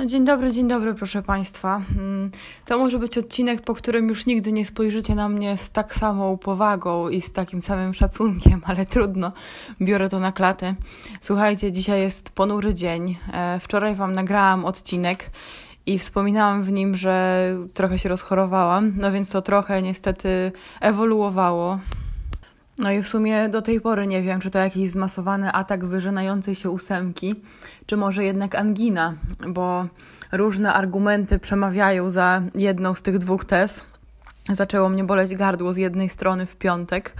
No, dzień dobry, dzień dobry, proszę Państwa. Mm, to może być odcinek, po którym już nigdy nie spojrzycie na mnie z tak samą powagą i z takim samym szacunkiem, ale trudno, biorę to na klatę. Słuchajcie, dzisiaj jest ponury dzień. E, wczoraj Wam nagrałam odcinek i wspominałam w nim, że trochę się rozchorowałam, no więc to trochę niestety ewoluowało. No i w sumie do tej pory nie wiem, czy to jakiś zmasowany atak wyżynającej się ósemki, czy może jednak angina, bo różne argumenty przemawiają za jedną z tych dwóch tez. Zaczęło mnie boleć gardło z jednej strony w piątek.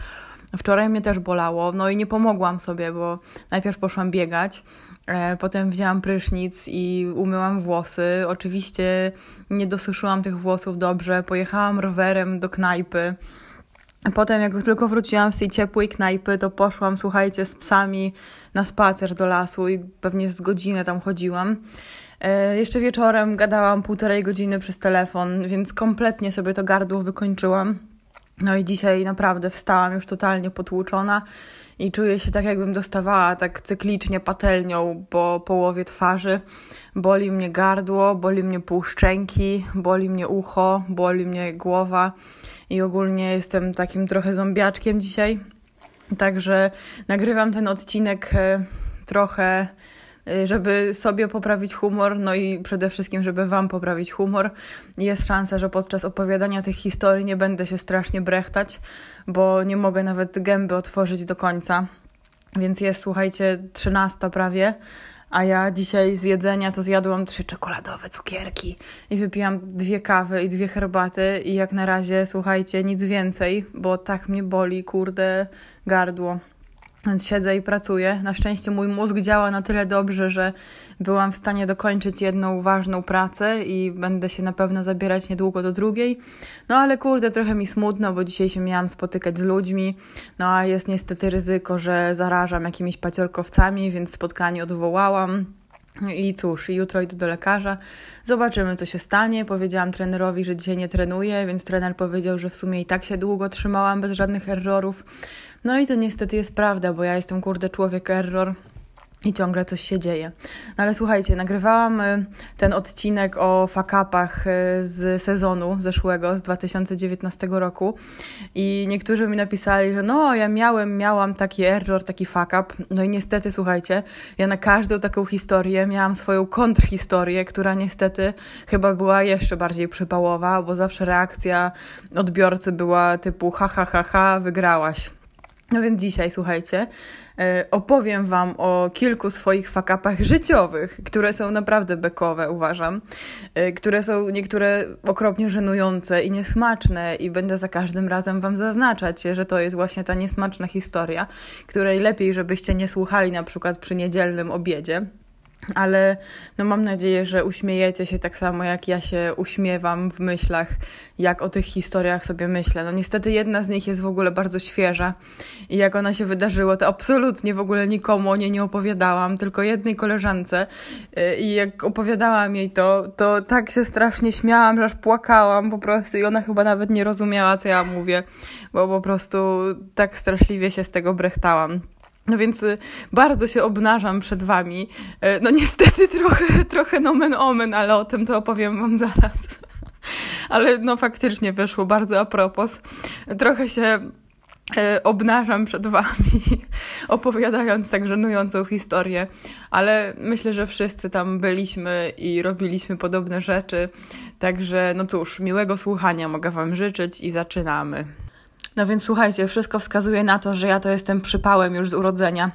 Wczoraj mnie też bolało, no i nie pomogłam sobie, bo najpierw poszłam biegać, e, potem wzięłam prysznic i umyłam włosy. Oczywiście nie dosuszyłam tych włosów dobrze, pojechałam rowerem do knajpy. Potem, jak tylko wróciłam z tej ciepłej knajpy, to poszłam, słuchajcie, z psami na spacer do lasu i pewnie z godzinę tam chodziłam. E, jeszcze wieczorem gadałam półtorej godziny przez telefon, więc kompletnie sobie to gardło wykończyłam. No i dzisiaj naprawdę wstałam już totalnie potłuczona i czuję się tak, jakbym dostawała tak cyklicznie patelnią po połowie twarzy. Boli mnie gardło, boli mnie pół szczęki, boli mnie ucho, boli mnie głowa i ogólnie jestem takim trochę zombiaczkiem dzisiaj. Także nagrywam ten odcinek e, trochę Y, żeby sobie poprawić humor, no i przede wszystkim, żeby Wam poprawić humor. Jest szansa, że podczas opowiadania tych historii nie będę się strasznie brechtać, bo nie mogę nawet gęby otworzyć do końca. Więc jest, słuchajcie, trzynasta prawie, a ja dzisiaj z jedzenia to zjadłam trzy czekoladowe cukierki i wypiłam dwie kawy i dwie herbaty i jak na razie, słuchajcie, nic więcej, bo tak mnie boli, kurde, gardło. Więc siedzę i pracuję. Na szczęście mój mózg działa na tyle dobrze, że byłam w stanie dokończyć jedną ważną pracę i będę się na pewno zabierać niedługo do drugiej. No ale kurde, trochę mi smutno, bo dzisiaj się miałam spotykać z ludźmi. No a jest niestety ryzyko, że zarażam jakimiś paciorkowcami, więc spotkanie odwołałam. I cóż, jutro idę do lekarza. Zobaczymy, co się stanie. Powiedziałam trenerowi, że dzisiaj nie trenuję, więc trener powiedział, że w sumie i tak się długo trzymałam bez żadnych errorów. No i to niestety jest prawda, bo ja jestem kurde człowiek error i ciągle coś się dzieje. No ale słuchajcie, nagrywałam y, ten odcinek o fakapach y, z sezonu zeszłego, z 2019 roku i niektórzy mi napisali, że no ja miałem, miałam taki error, taki fakap. No i niestety, słuchajcie, ja na każdą taką historię miałam swoją kontrhistorię, która niestety chyba była jeszcze bardziej przypałowa, bo zawsze reakcja odbiorcy była typu ha ha ha ha, wygrałaś. No więc dzisiaj, słuchajcie, e, opowiem Wam o kilku swoich fakapach życiowych, które są naprawdę bekowe, uważam, e, które są niektóre okropnie żenujące i niesmaczne i będę za każdym razem Wam zaznaczać, że to jest właśnie ta niesmaczna historia, której lepiej, żebyście nie słuchali na przykład przy niedzielnym obiedzie ale no mam nadzieję, że uśmiejecie się tak samo jak ja się uśmiewam w myślach, jak o tych historiach sobie myślę. No niestety jedna z nich jest w ogóle bardzo świeża i jak ona się wydarzyła, to absolutnie w ogóle nikomu o niej nie opowiadałam, tylko jednej koleżance y, i jak opowiadałam jej to, to tak się strasznie śmiałam, że aż płakałam po prostu i ona chyba nawet nie rozumiała, co ja mówię, bo po prostu tak straszliwie się z tego brechtałam. No więc y, bardzo się obnażam przed Wami. Y, no niestety trochę, trochę nomen omen, ale o tym to opowiem Wam zaraz. Ale no faktycznie wyszło bardzo a propos. Trochę się y, obnażam przed Wami, opowiadając tak żenującą historię, ale myślę, że wszyscy tam byliśmy i robiliśmy podobne rzeczy. Także, no cóż, miłego słuchania mogę Wam życzyć i zaczynamy. No więc słuchajcie, wszystko wskazuje na to, że ja to jestem przypałem już z urodzenia,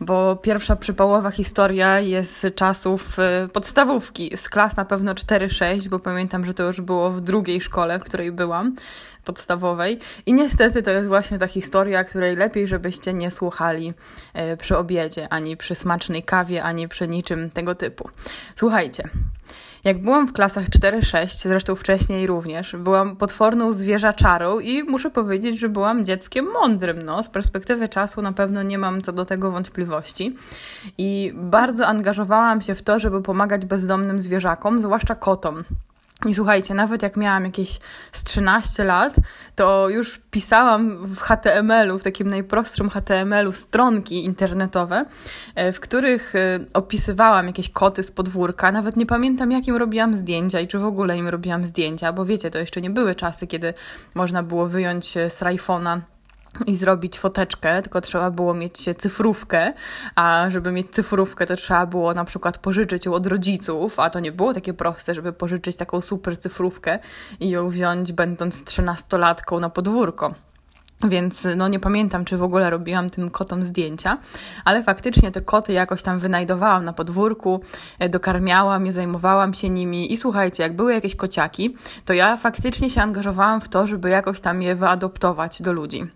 bo pierwsza przypałowa historia jest z czasów y, podstawówki, z klas na pewno 4-6, bo pamiętam, że to już było w drugiej szkole, w której byłam, podstawowej. I niestety to jest właśnie ta historia, której lepiej, żebyście nie słuchali y, przy obiedzie, ani przy smacznej kawie, ani przy niczym tego typu. Słuchajcie. Jak byłam w klasach 4-6, zresztą wcześniej również, byłam potworną zwierzaczarą i muszę powiedzieć, że byłam dzieckiem mądrym. No, z perspektywy czasu na pewno nie mam co do tego wątpliwości. I bardzo angażowałam się w to, żeby pomagać bezdomnym zwierzakom, zwłaszcza kotom. I słuchajcie, nawet jak miałam jakieś z 13 lat, to już pisałam w HTML-u, w takim najprostszym HTML-u stronki internetowe, e, w których e, opisywałam jakieś koty z podwórka. Nawet nie pamiętam, jakim robiłam zdjęcia i czy w ogóle im robiłam zdjęcia, bo wiecie, to jeszcze nie były czasy, kiedy można było wyjąć z iPhone'a i zrobić foteczkę, tylko trzeba było mieć cyfrówkę, a żeby mieć cyfrówkę, to trzeba było na przykład pożyczyć ją od rodziców, a to nie było takie proste, żeby pożyczyć taką super cyfrówkę i ją wziąć będąc trzynastolatką na podwórko. Więc no nie pamiętam, czy w ogóle robiłam tym kotom zdjęcia, ale faktycznie te koty jakoś tam wynajdowałam na podwórku, e, dokarmiałam je, zajmowałam się nimi i słuchajcie, jak były jakieś kociaki, to ja faktycznie się angażowałam w to, żeby jakoś tam je wyadoptować do ludzi.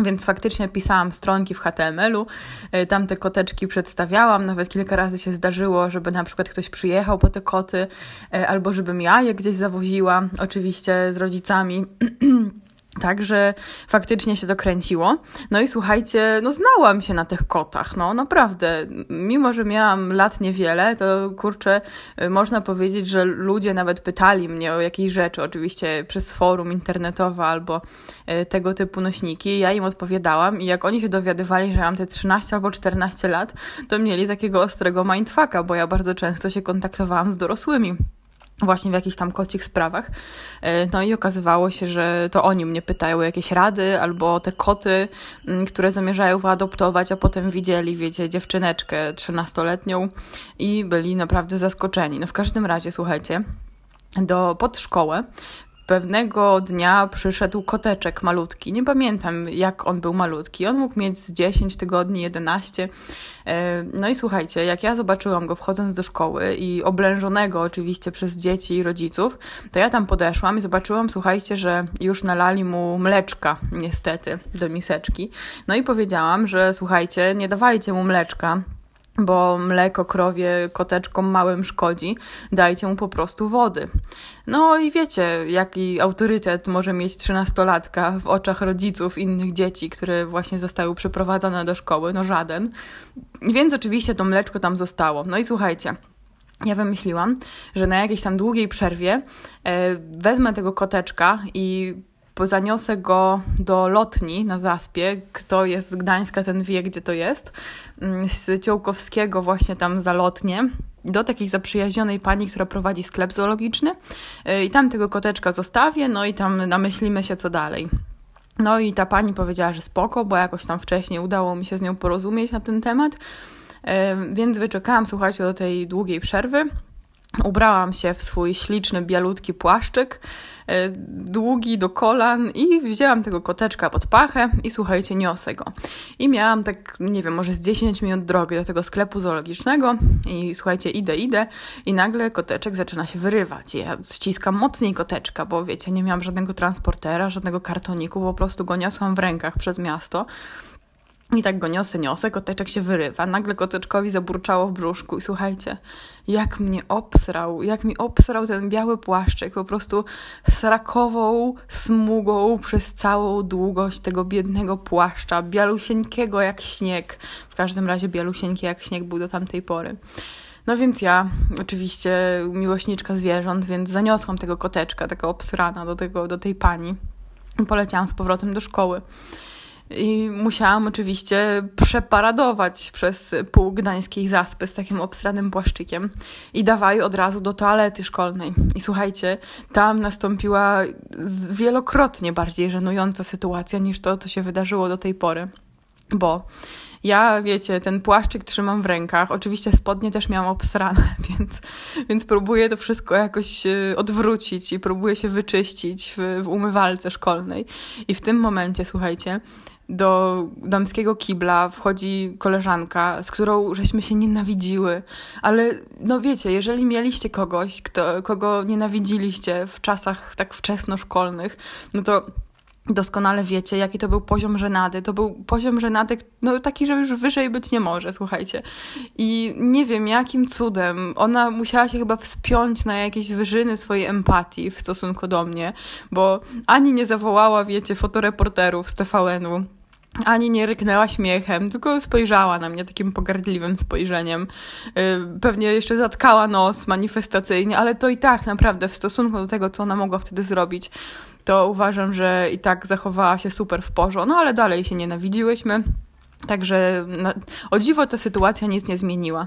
Więc faktycznie pisałam stronki w HTML-u, e, tam te koteczki przedstawiałam, nawet kilka razy się zdarzyło, żeby na przykład ktoś przyjechał po te koty, e, albo żebym ja je gdzieś zawoziła, oczywiście z rodzicami. Także faktycznie się to kręciło. No i słuchajcie, no znałam się na tych kotach, no naprawdę. Mimo, że miałam lat niewiele, to kurczę, y, można powiedzieć, że ludzie nawet pytali mnie o jakieś rzeczy, oczywiście przez forum internetowe albo y, tego typu nośniki. Ja im odpowiadałam i jak oni się dowiadywali, że mam te 13 albo 14 lat, to mieli takiego ostrego mindfucka, bo ja bardzo często się kontaktowałam z dorosłymi właśnie w jakichś tam kocich sprawach. E, no i okazywało się, że to oni mnie pytają o jakieś rady albo te koty, mm, które zamierzają wyadoptować, a potem widzieli, wiecie, dziewczyneczkę trzynastoletnią i byli naprawdę zaskoczeni. No w każdym razie, słuchajcie, do, pod szkołę pewnego dnia przyszedł koteczek malutki. Nie pamiętam, jak on był malutki. On mógł mieć z 10 tygodni, 11. E, no i słuchajcie, jak ja zobaczyłam go wchodząc do szkoły i oblężonego oczywiście przez dzieci i rodziców, to ja tam podeszłam i zobaczyłam, słuchajcie, że już nalali mu mleczka, niestety, do miseczki. No i powiedziałam, że słuchajcie, nie dawajcie mu mleczka, bo mleko krowie koteczkom małym szkodzi, dajcie mu po prostu wody. No i wiecie, jaki autorytet może mieć trzynastolatka w oczach rodziców innych dzieci, które właśnie zostały przyprowadzone do szkoły? No żaden. Więc oczywiście to mleczko tam zostało. No i słuchajcie, ja wymyśliłam, że na jakiejś tam długiej przerwie e, wezmę tego koteczka i zaniosę go do lotni na Zaspie. Kto jest z Gdańska, ten wie, gdzie to jest. Mm, z Ciołkowskiego właśnie tam za lotnię do takiej zaprzyjaźnionej pani, która prowadzi sklep zoologiczny y, i tam tego koteczka zostawię, no i tam namyślimy się, co dalej. No i ta pani powiedziała, że spoko, bo jakoś tam wcześniej udało mi się z nią porozumieć na ten temat, y, więc wyczekałam, słuchajcie, do tej długiej przerwy. Ubrałam się w swój śliczny, bialutki płaszczyk, e, długi do kolan i wzięłam tego koteczka pod pachę i słuchajcie, niosę go. I miałam tak, nie wiem, może z 10 minut drogi do tego sklepu zoologicznego i słuchajcie, idę, idę i nagle koteczek zaczyna się wyrywać. Ja ściskam mocniej koteczka, bo wiecie, nie miałam żadnego transportera, żadnego kartoniku, po prostu go niosłam w rękach przez miasto. I tak go niosę, niosę, koteczek się wyrywa. Nagle koteczkowi zaburczało w brzuszku i słuchajcie, jak mnie obsrał, jak mi obsrał ten biały płaszczyk, po prostu srakową smugą przez całą długość tego biednego płaszcza, bialusieńkiego jak śnieg. W każdym razie bialusieńki jak śnieg był do tamtej pory. No więc ja, oczywiście miłośniczka zwierząt, więc zaniosłam tego koteczka, tego obsrana do, tego, do tej pani poleciałam z powrotem do szkoły. I musiałam oczywiście przeparadować przez pół gdańskiej zaspy z takim obstranym płaszczykiem i dawaj od razu do toalety szkolnej. I słuchajcie, tam nastąpiła wielokrotnie bardziej żenująca sytuacja niż to, co się wydarzyło do tej pory. Bo ja, wiecie, ten płaszczyk trzymam w rękach. Oczywiście spodnie też miałam obsrane, więc, więc próbuję to wszystko jakoś e, odwrócić i próbuję się wyczyścić w, w umywalce szkolnej. I w tym momencie, słuchajcie, do damskiego kibla wchodzi koleżanka, z którą żeśmy się nienawidziły. Ale no wiecie, jeżeli mieliście kogoś, kto, kogo nienawidziliście w czasach tak wczesnoszkolnych, no to doskonale wiecie, jaki to był poziom żenady. To był poziom żenady, no taki, że już wyżej być nie może, słuchajcie. I nie wiem, jakim cudem ona musiała się chyba wspiąć na jakieś wyżyny swojej empatii w stosunku do mnie, bo ani nie zawołała, wiecie, fotoreporterów z TVN-u, ani nie ryknęła śmiechem, tylko spojrzała na mnie takim pogardliwym spojrzeniem. Y, pewnie jeszcze zatkała nos manifestacyjnie, ale to i tak naprawdę w stosunku do tego, co ona mogła wtedy zrobić, to uważam, że i tak zachowała się super w porządku. No ale dalej się nienawidziłyśmy. Także na, o dziwo ta sytuacja nic nie zmieniła.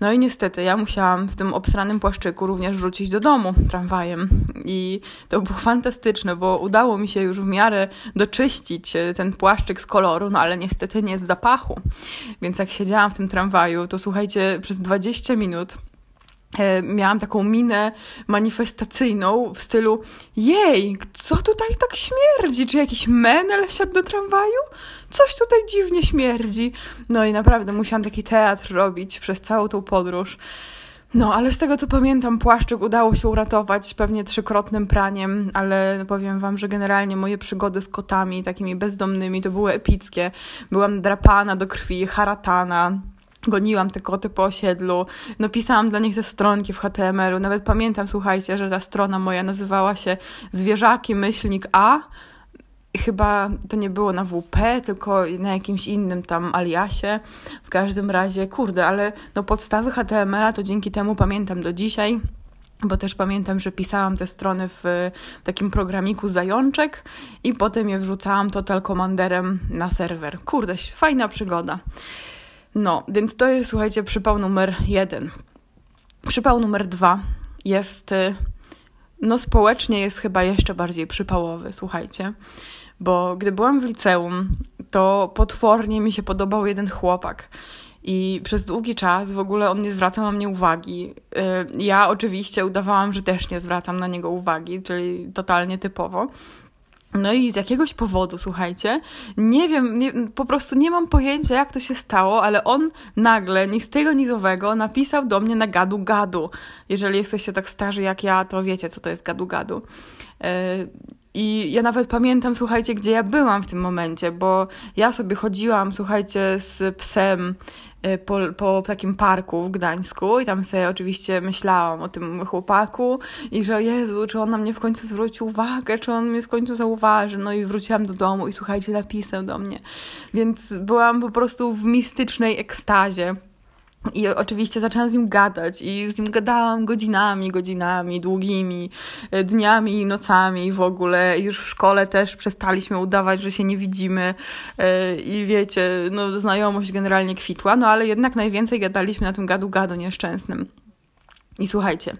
No i niestety ja musiałam w tym obsranym płaszczyku również wrócić do domu tramwajem. I to było fantastyczne, bo udało mi się już w miarę doczyścić e, ten płaszczyk z koloru, no ale niestety nie z zapachu. Więc jak siedziałam w tym tramwaju, to słuchajcie, przez 20 minut miałam taką minę manifestacyjną w stylu jej, co tutaj tak śmierdzi? Czy jakiś menel wsiadł do tramwaju? Coś tutaj dziwnie śmierdzi. No i naprawdę musiałam taki teatr robić przez całą tą podróż. No, ale z tego co pamiętam, płaszczyk udało się uratować pewnie trzykrotnym praniem, ale powiem wam, że generalnie moje przygody z kotami, takimi bezdomnymi, to były epickie. Byłam drapana do krwi, haratana, Goniłam te koty po osiedlu, no pisałam dla nich te stronki w HTML-u. Nawet pamiętam, słuchajcie, że ta strona moja nazywała się Zwierzaki Myślnik A. Chyba to nie było na WP, tylko na jakimś innym tam aliasie. W każdym razie, kurde, ale no podstawy HTML-a to dzięki temu pamiętam do dzisiaj bo też pamiętam, że pisałam te strony w, w takim programiku Zajączek i potem je wrzucałam Total Commanderem na serwer. Kurde, fajna przygoda. No, więc to jest, słuchajcie, przypał numer jeden. Przypał numer dwa jest, y, no społecznie jest chyba jeszcze bardziej przypałowy, słuchajcie. Bo gdy byłam w liceum, to potwornie mi się podobał jeden chłopak. I przez długi czas w ogóle on nie zwracał na mnie uwagi. Y, ja oczywiście udawałam, że też nie zwracam na niego uwagi, czyli totalnie typowo. No i z jakiegoś powodu, słuchajcie, nie wiem, nie, po prostu nie mam pojęcia, jak to się stało, ale on nagle, ni z tego, ni z owego, napisał do mnie na gadu-gadu. Jeżeli jesteście tak starzy jak ja, to wiecie, co to jest gadu-gadu. I ja nawet pamiętam, słuchajcie, gdzie ja byłam w tym momencie, bo ja sobie chodziłam, słuchajcie, z psem Y, po, po takim parku w Gdańsku i tam sobie oczywiście myślałam o tym chłopaku i że Jezu, czy on na mnie w końcu zwróci uwagę, czy on mnie w końcu zauważy. No i wróciłam do domu i słuchajcie, napisał do mnie. Więc byłam po prostu w mistycznej ekstazie. I oczywiście zaczęłam z nim gadać i z nim gadałam godzinami, godzinami, długimi e, dniami i nocami w ogóle. Już w szkole też przestaliśmy udawać, że się nie widzimy e, i wiecie, no znajomość generalnie kwitła, no ale jednak najwięcej gadaliśmy na tym gadu-gadu nieszczęsnym. I słuchajcie,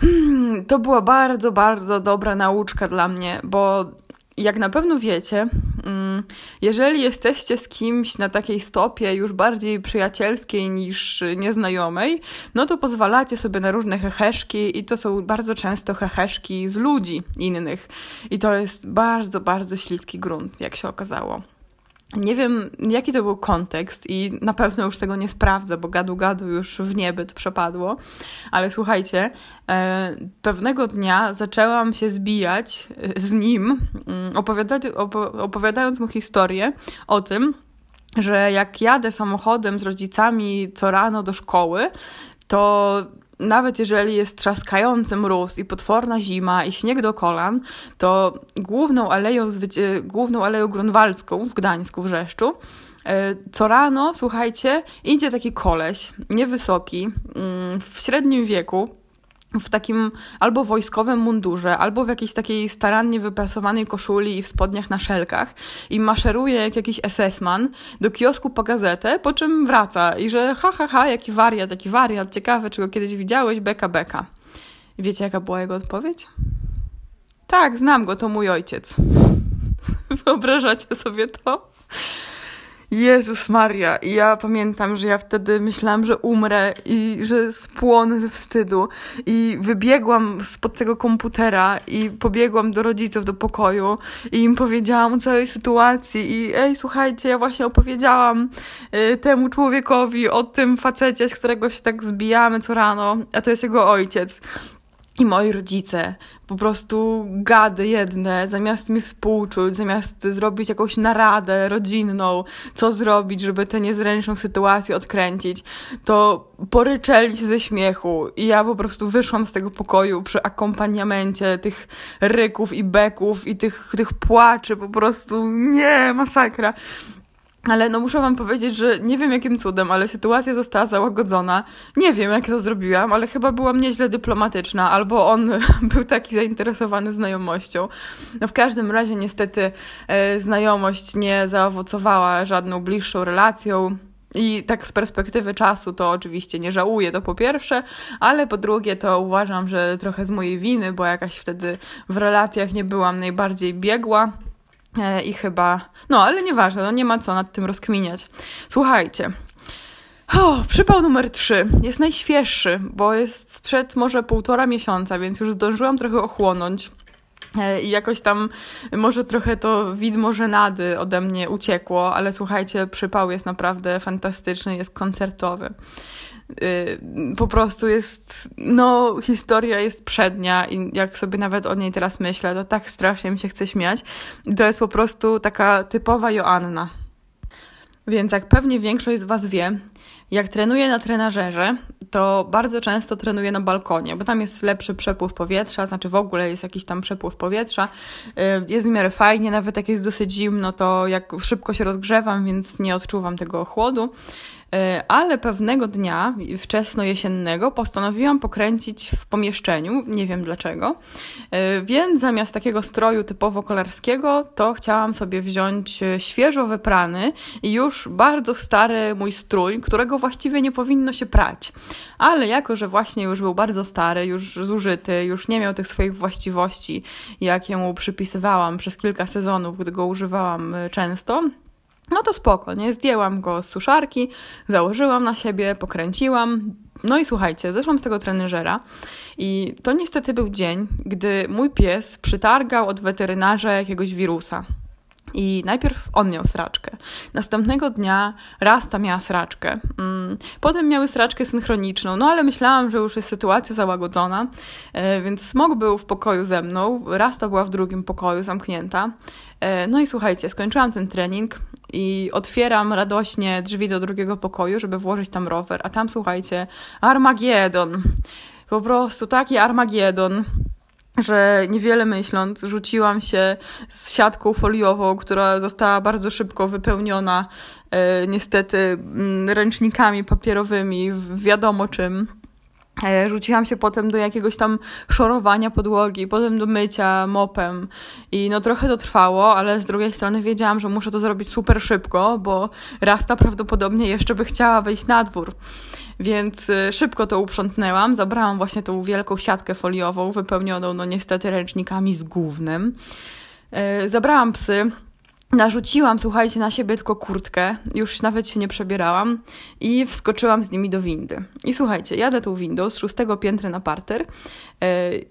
hmm, to była bardzo, bardzo dobra nauczka dla mnie, bo jak na pewno wiecie, mm, jeżeli jesteście z kimś na takiej stopie już bardziej przyjacielskiej niż nieznajomej, no to pozwalacie sobie na różne heheszki i to są bardzo często heheszki z ludzi innych. I to jest bardzo, bardzo śliski grunt, jak się okazało. Nie wiem, jaki to był kontekst i na pewno już tego nie sprawdzę, bo gadu-gadu już w niebyt przepadło. Ale słuchajcie, e, pewnego dnia zaczęłam się zbijać e, z nim, mm, opowiadając mu historię o tym, że jak jadę samochodem z rodzicami co rano do szkoły, to nawet jeżeli jest trzaskający mróz i potworna zima i śnieg do kolan, to główną aleją, główną aleją grunwaldzką w Gdańsku, w Rzeszczu, e, co rano, słuchajcie, idzie taki koleś, niewysoki, mm, w średnim wieku, w takim albo wojskowym mundurze, albo w jakiejś takiej starannie wyprasowanej koszuli i w spodniach na szelkach i maszeruje jak jakiś SS-man do kiosku po gazetę, po czym wraca i że ha, ha, ha, jaki wariat, jaki wariat, ciekawe, czy go kiedyś widziałeś, beka, beka. Wiecie, jaka była jego odpowiedź? Tak, znam go, to mój ojciec. Wyobrażacie sobie to? Jezus Maria. I ja pamiętam, że ja wtedy myślałam, że umrę i że spłonę ze wstydu. I wybiegłam spod tego komputera i pobiegłam do rodziców do pokoju i im powiedziałam o całej sytuacji. I ej, słuchajcie, ja właśnie opowiedziałam y, temu człowiekowi o tym facecie, z którego się tak zbijamy co rano, a to jest jego ojciec. I moi rodzice, po prostu gady jedne, zamiast mi współczuć, zamiast zrobić jakąś naradę rodzinną, co zrobić, żeby tę niezręczną sytuację odkręcić, to poryczeli się ze śmiechu i ja po prostu wyszłam z tego pokoju przy akompaniamencie tych ryków i beków i tych, tych płaczy, po prostu nie, masakra. Ale no muszę wam powiedzieć, że nie wiem jakim cudem, ale sytuacja została załagodzona. Nie wiem jak to zrobiłam, ale chyba byłam nieźle dyplomatyczna, albo on był taki zainteresowany znajomością. No w każdym razie niestety e, znajomość nie zaowocowała żadną bliższą relacją. I tak z perspektywy czasu to oczywiście nie żałuję, to po pierwsze, ale po drugie to uważam, że trochę z mojej winy, bo jakaś wtedy w relacjach nie byłam najbardziej biegła. E, I chyba, no ale nieważne, no nie ma co nad tym rozkminiać. Słuchajcie. Przypał numer 3 jest najświeższy, bo jest sprzed może półtora miesiąca, więc już zdążyłam trochę ochłonąć. E, I jakoś tam może trochę to widmo żenady ode mnie uciekło, ale słuchajcie, przypał jest naprawdę fantastyczny, jest koncertowy. Y, po prostu jest, no, historia jest przednia i jak sobie nawet o niej teraz myślę, to tak strasznie mi się chce śmiać. To jest po prostu taka typowa Joanna. Więc jak pewnie większość z Was wie, jak trenuję na trenażerze, to bardzo często trenuję na balkonie, bo tam jest lepszy przepływ powietrza, znaczy w ogóle jest jakiś tam przepływ powietrza. Y, jest w miarę fajnie, nawet jak jest dosyć zimno, to jak szybko się rozgrzewam, więc nie odczuwam tego chłodu. E, ale pewnego dnia, wczesno-jesiennego, postanowiłam pokręcić w pomieszczeniu, nie wiem dlaczego, e, więc zamiast takiego stroju typowo kolarskiego, to chciałam sobie wziąć e, świeżo wyprany i już bardzo stary mój strój, którego właściwie nie powinno się prać. Ale jako, że właśnie już był bardzo stary, już zużyty, już nie miał tych swoich właściwości, jakie mu przypisywałam przez kilka sezonów, gdy go używałam często, no to spoko, nie? Zdjęłam go z suszarki, założyłam na siebie, pokręciłam. No i słuchajcie, zeszłam z tego trenerzera i to niestety był dzień, gdy mój pies przytargał od weterynarza jakiegoś wirusa. I najpierw on miał sraczkę. Następnego dnia Rasta miała sraczkę. Mm, potem miały sraczkę synchroniczną, no ale myślałam, że już jest sytuacja załagodzona, e, więc Smog był w pokoju ze mną, Rasta była w drugim pokoju zamknięta. E, no i słuchajcie, skończyłam ten trening i otwieram radośnie drzwi do drugiego pokoju, żeby włożyć tam rower, a tam słuchajcie, Armagedon. Po prostu taki Armagedon że niewiele myśląc, rzuciłam się z siatką foliową, która została bardzo szybko wypełniona e, niestety mm, ręcznikami papierowymi, wiadomo czym. E, rzuciłam się potem do jakiegoś tam szorowania podłogi, potem do mycia mopem i no trochę to trwało, ale z drugiej strony wiedziałam, że muszę to zrobić super szybko, bo Rasta prawdopodobnie jeszcze by chciała wejść na dwór. Więc y, szybko to uprzątnęłam, zabrałam właśnie tą wielką siatkę foliową, wypełnioną no niestety ręcznikami z głównym. E, zabrałam psy, Narzuciłam, słuchajcie, na siebie tylko kurtkę, już nawet się nie przebierałam i wskoczyłam z nimi do windy. I słuchajcie, jadę tą windą z szóstego piętra na parter yy,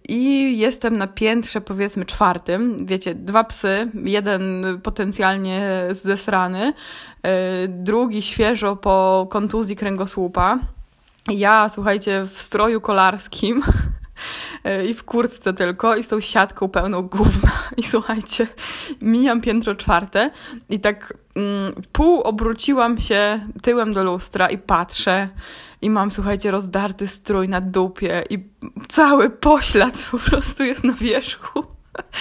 i jestem na piętrze powiedzmy czwartym. Wiecie, dwa psy, jeden potencjalnie zesrany, yy, drugi świeżo po kontuzji kręgosłupa. Ja, słuchajcie, w stroju kolarskim E, i w kurtce tylko i z tą siatką pełną gówna. I słuchajcie, mijam piętro czwarte i tak mm, pół obróciłam się tyłem do lustra i patrzę i mam, słuchajcie, rozdarty strój na dupie i cały poślad po prostu jest na wierzchu.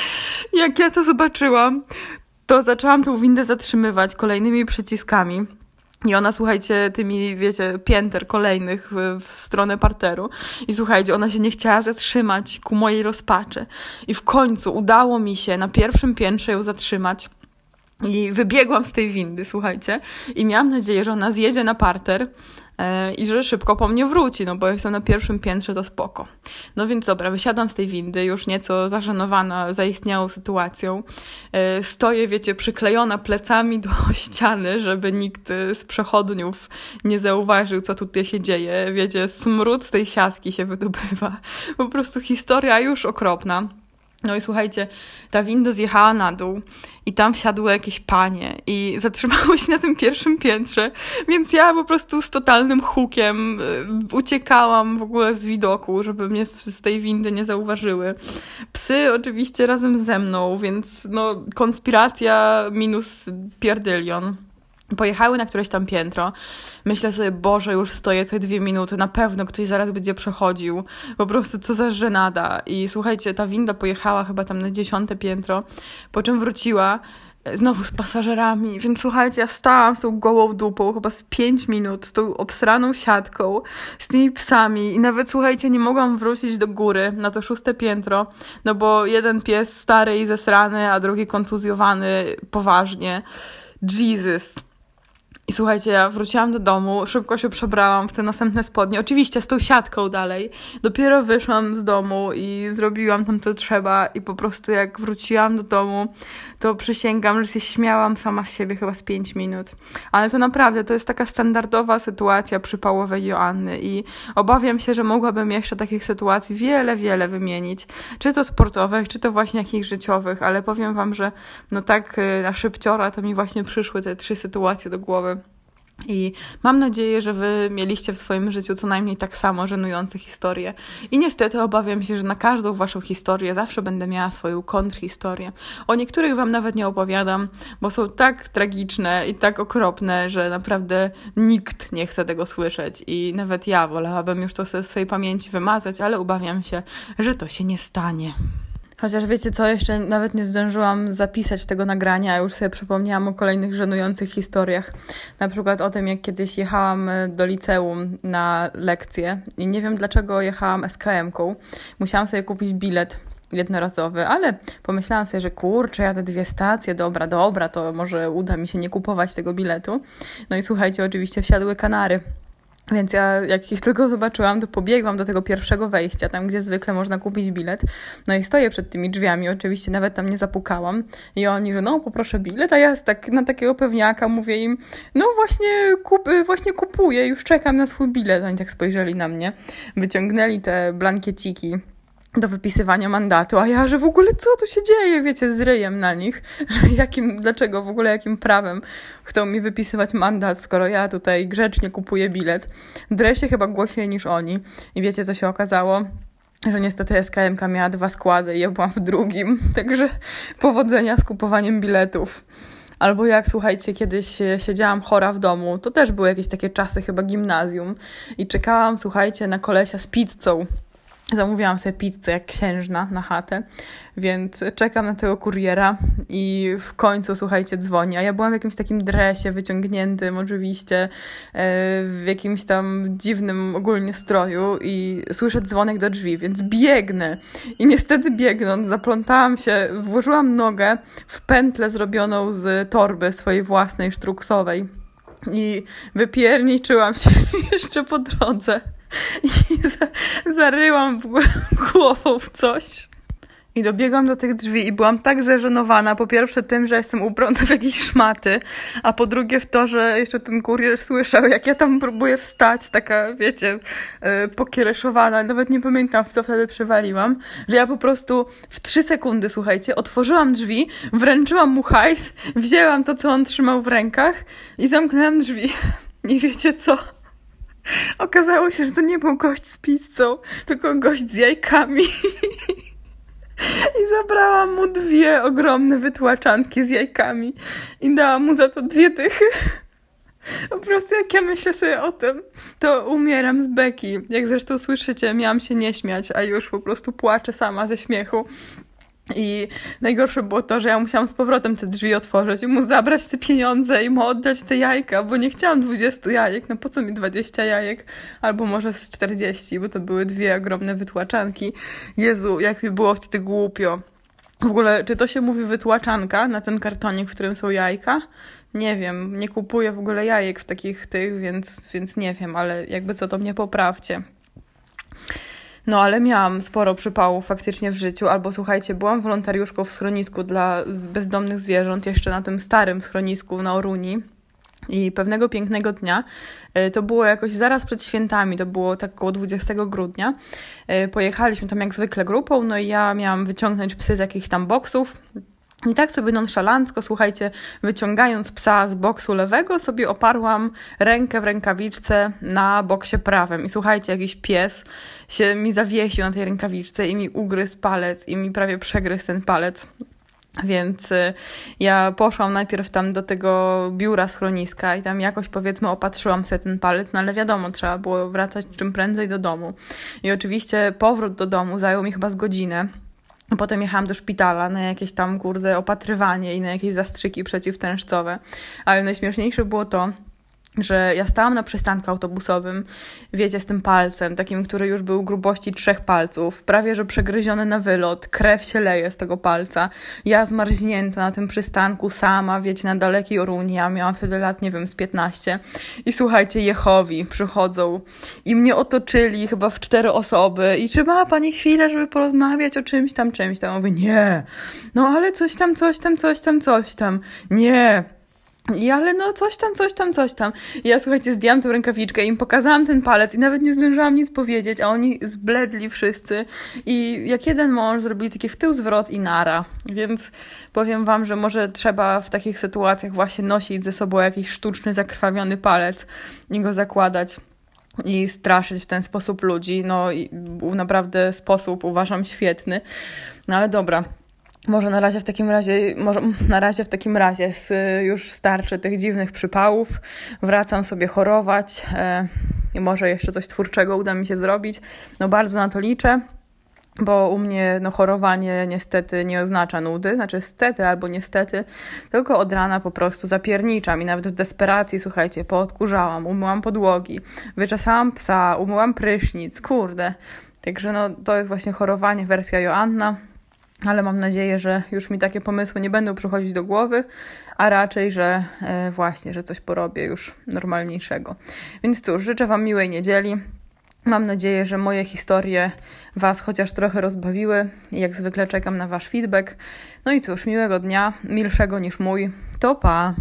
Jak ja to zobaczyłam, to zaczęłam tą windę zatrzymywać kolejnymi przyciskami. I ona, słuchajcie, tymi, wiecie, pięter kolejnych w, w, stronę parteru. I słuchajcie, ona się nie chciała zatrzymać ku mojej rozpaczy. I w końcu udało mi się na pierwszym piętrze ją zatrzymać. I wybiegłam z tej windy, słuchajcie, i miałam nadzieję, że ona zjedzie na parter i że szybko po mnie wróci, no bo jestem na pierwszym piętrze, to spoko. No więc dobra, wysiadam z tej windy, już nieco zażenowana zaistniałą sytuacją. E, stoję, wiecie, przyklejona plecami do ściany, żeby nikt z przechodniów nie zauważył, co tutaj się dzieje. Wiecie, smród z tej siatki się wydobywa. Po prostu historia już okropna. No i słuchajcie, ta winda zjechała na dół i tam wsiadły jakieś panie i zatrzymały się na tym pierwszym piętrze, więc ja po prostu z totalnym hukiem y, uciekałam w ogóle z widoku, żeby mnie z tej windy nie zauważyły. Psy oczywiście razem ze mną, więc no konspiracja minus pierdylion pojechały na któreś tam piętro. Myślę sobie, Boże, już stoję tutaj dwie minuty, na pewno ktoś zaraz będzie przechodził. Po prostu co za żenada. I słuchajcie, ta winda pojechała chyba tam na dziesiąte piętro, po czym wróciła e, znowu z pasażerami, więc słuchajcie, ja stałam z tą gołą dupą chyba z pięć minut, z tą obsraną siatką, z tymi psami i nawet, słuchajcie, nie mogłam wrócić do góry na to szóste piętro, no bo jeden pies stary i zesrany, a drugi kontuzjowany poważnie. Jesus. I słuchajcie, ja wróciłam do domu, szybko się przebrałam w te następne spodnie. Oczywiście z tą siatką dalej. Dopiero wyszłam z domu i zrobiłam tam co trzeba i po prostu jak wróciłam do domu, to przysięgam, że się śmiałam sama z siebie chyba z 5 minut. Ale to naprawdę, to jest taka standardowa sytuacja przypałowej Joanny i obawiam się, że mogłabym jeszcze takich sytuacji wiele, wiele wymienić. Czy to sportowych, czy to właśnie jakichś życiowych, ale powiem wam, że no tak y, na szybciora to mi właśnie przyszły te trzy sytuacje do głowy. I mam nadzieję, że Wy mieliście w swoim życiu co najmniej tak samo żenujące historie. I niestety obawiam się, że na każdą Waszą historię zawsze będę miała swoją kontrhistorię. O niektórych Wam nawet nie opowiadam, bo są tak tragiczne i tak okropne, że naprawdę nikt nie chce tego słyszeć. I nawet ja wolałabym już to ze swojej pamięci wymazać, ale obawiam się, że to się nie stanie. Chociaż wiecie co, jeszcze nawet nie zdążyłam zapisać tego nagrania, a już sobie przypomniałam o kolejnych żenujących historiach. Na przykład o tym, jak kiedyś jechałam e, do liceum na lekcję i nie wiem dlaczego jechałam SKM-ką. Musiałam sobie kupić bilet jednorazowy, ale pomyślałam sobie, że kurczę, jadę dwie stacje, dobra, dobra, to może uda mi się nie kupować tego biletu. No i słuchajcie, oczywiście wsiadły Kanary. Więc ja, jak ich tylko zobaczyłam, to pobiegłam do tego pierwszego wejścia, tam gdzie zwykle można kupić bilet. No i stoję przed tymi drzwiami, oczywiście nawet tam nie zapukałam. I oni, że no, poproszę bilet, a ja tak, na takiego pewniaka mówię im, no właśnie, kup, właśnie kupuję, już czekam na swój bilet. Oni tak spojrzeli na mnie, wyciągnęli te blankieciki do wypisywania mandatu, a ja, że w ogóle co tu się dzieje, wiecie, z ryjem na nich, że jakim, dlaczego w ogóle jakim prawem chcą mi wypisywać mandat, skoro ja tutaj grzecznie kupuję bilet. Drę się chyba głośniej niż oni i wiecie, co się okazało? że niestety SKMK miała dwa składy i ja byłam w drugim, także powodzenia z kupowaniem biletów. Albo jak, słuchajcie, kiedyś siedziałam chora w domu, to też były jakieś takie czasy, chyba gimnazjum, i czekałam, słuchajcie, na kolesia z pizzą Zamówiłam sobie pizzę jak księżna na chatę, więc czekam na tego kuriera i w końcu, słuchajcie, dzwoni. A ja byłam w jakimś takim dresie wyciągniętym, oczywiście, e, w jakimś tam dziwnym ogólnie stroju i słyszę dzwonek do drzwi, więc biegnę. I niestety biegnąc, zaplątałam się, włożyłam nogę w pętlę zrobioną z torby swojej własnej, sztruksowej. I wypierniczyłam się jeszcze po drodze. I za, zaryłam głową w coś. I dobiegłam do tych drzwi i byłam tak zażenowana, po pierwsze tym, że jestem ubrana w jakieś szmaty, a po drugie w to, że jeszcze ten kurier słyszał, jak ja tam próbuję wstać, taka, wiecie, yy, pokiereszowana, nawet nie pamiętam, w co wtedy przewaliłam, że ja po prostu w trzy sekundy, słuchajcie, otworzyłam drzwi, wręczyłam mu hajs, wzięłam to, co on trzymał w rękach i zamknęłam drzwi. Nie wiecie co? Okazało się, że to nie był gość z pizzą, tylko gość z jajkami. I zabrałam mu dwie ogromne wytłaczanki z jajkami i dałam mu za to dwie dychy. Po prostu jak ja myślę sobie o tym, to umieram z beki. Jak zresztą słyszycie, miałam się nie śmiać, a już po prostu płaczę sama ze śmiechu. I najgorsze było to, że ja musiałam z powrotem te drzwi otworzyć i mu zabrać te pieniądze i mu oddać te jajka, bo nie chciałam 20 jajek, no po co mi 20 jajek, albo może z 40, bo to były dwie ogromne wytłaczanki. Jezu, jak mi było wtedy głupio. W ogóle, czy to się mówi wytłaczanka na ten kartonik, w którym są jajka? Nie wiem, nie kupuję w ogóle jajek w takich tych, więc, więc nie wiem, ale jakby co, to mnie poprawcie. No ale miałam sporo przypałów faktycznie w życiu, albo słuchajcie, byłam wolontariuszką w schronisku dla bezdomnych zwierząt, jeszcze na tym starym schronisku na Oruni. I pewnego pięknego dnia, e, to było jakoś zaraz przed świętami, to było tak około 20 grudnia, e, pojechaliśmy tam jak zwykle grupą, no i ja miałam wyciągnąć psy z jakichś tam boksów, i tak sobie nonszalancko, słuchajcie, wyciągając psa z boksu lewego, sobie oparłam rękę w rękawiczce na boksie prawym. I słuchajcie, jakiś pies się mi zawiesił na tej rękawiczce i mi ugryzł palec i mi prawie przegryzł ten palec. Więc y, ja poszłam najpierw tam do tego biura schroniska i tam jakoś powiedzmy opatrzyłam sobie ten palec, no ale wiadomo, trzeba było wracać czym prędzej do domu. I oczywiście powrót do domu zajął mi chyba z godzinę. Potem jechałam do szpitala na jakieś tam, kurde, opatrywanie i na jakieś zastrzyki przeciwtężcowe. Ale najśmieszniejsze było to, że ja stałam na przystanku autobusowym, wiecie, z tym palcem, takim, który już był grubości trzech palców, prawie że przegryziony na wylot, krew się leje z tego palca. Ja zmarznięta na tym przystanku sama, wiecie, na dalekiej Oruni, ja miałam wtedy lat, nie wiem, z 15. I słuchajcie, Jehowi przychodzą i mnie otoczyli chyba w cztery osoby i czy ma pani chwilę, żeby porozmawiać o czymś tam, czymś tam? Mówię, nie, no ale coś tam, coś tam, coś tam, coś tam, nie, i ale no coś tam, coś tam, coś tam. I ja słuchajcie, zdjęłam tę rękawiczkę, im pokazałam ten palec i nawet nie zdążyłam nic powiedzieć, a oni zbledli wszyscy. I jak jeden mąż zrobili taki w tył zwrot i nara. Więc powiem wam, że może trzeba w takich sytuacjach właśnie nosić ze sobą jakiś sztuczny, zakrwawiony palec i go zakładać i straszyć w ten sposób ludzi. No i był naprawdę sposób, uważam, świetny. No ale dobra, może na razie w takim razie, może na razie w takim razie z, już starczy tych dziwnych przypałów. Wracam sobie chorować e, i może jeszcze coś twórczego uda mi się zrobić. No bardzo na to liczę, bo u mnie no, chorowanie niestety nie oznacza nudy, znaczy stety albo niestety, tylko od rana po prostu zapierniczam i nawet w desperacji, słuchajcie, poodkurzałam, umyłam podłogi, wyczesałam psa, umyłam prysznic, kurde. Także no, to jest właśnie chorowanie, wersja Joanna ale mam nadzieję, że już mi takie pomysły nie będą przychodzić do głowy, a raczej, że e, właśnie, że coś porobię już normalniejszego. Więc cóż, życzę Wam miłej niedzieli. Mam nadzieję, że moje historie Was chociaż trochę rozbawiły jak zwykle czekam na Wasz feedback. No i cóż, miłego dnia, milszego niż mój. To pa!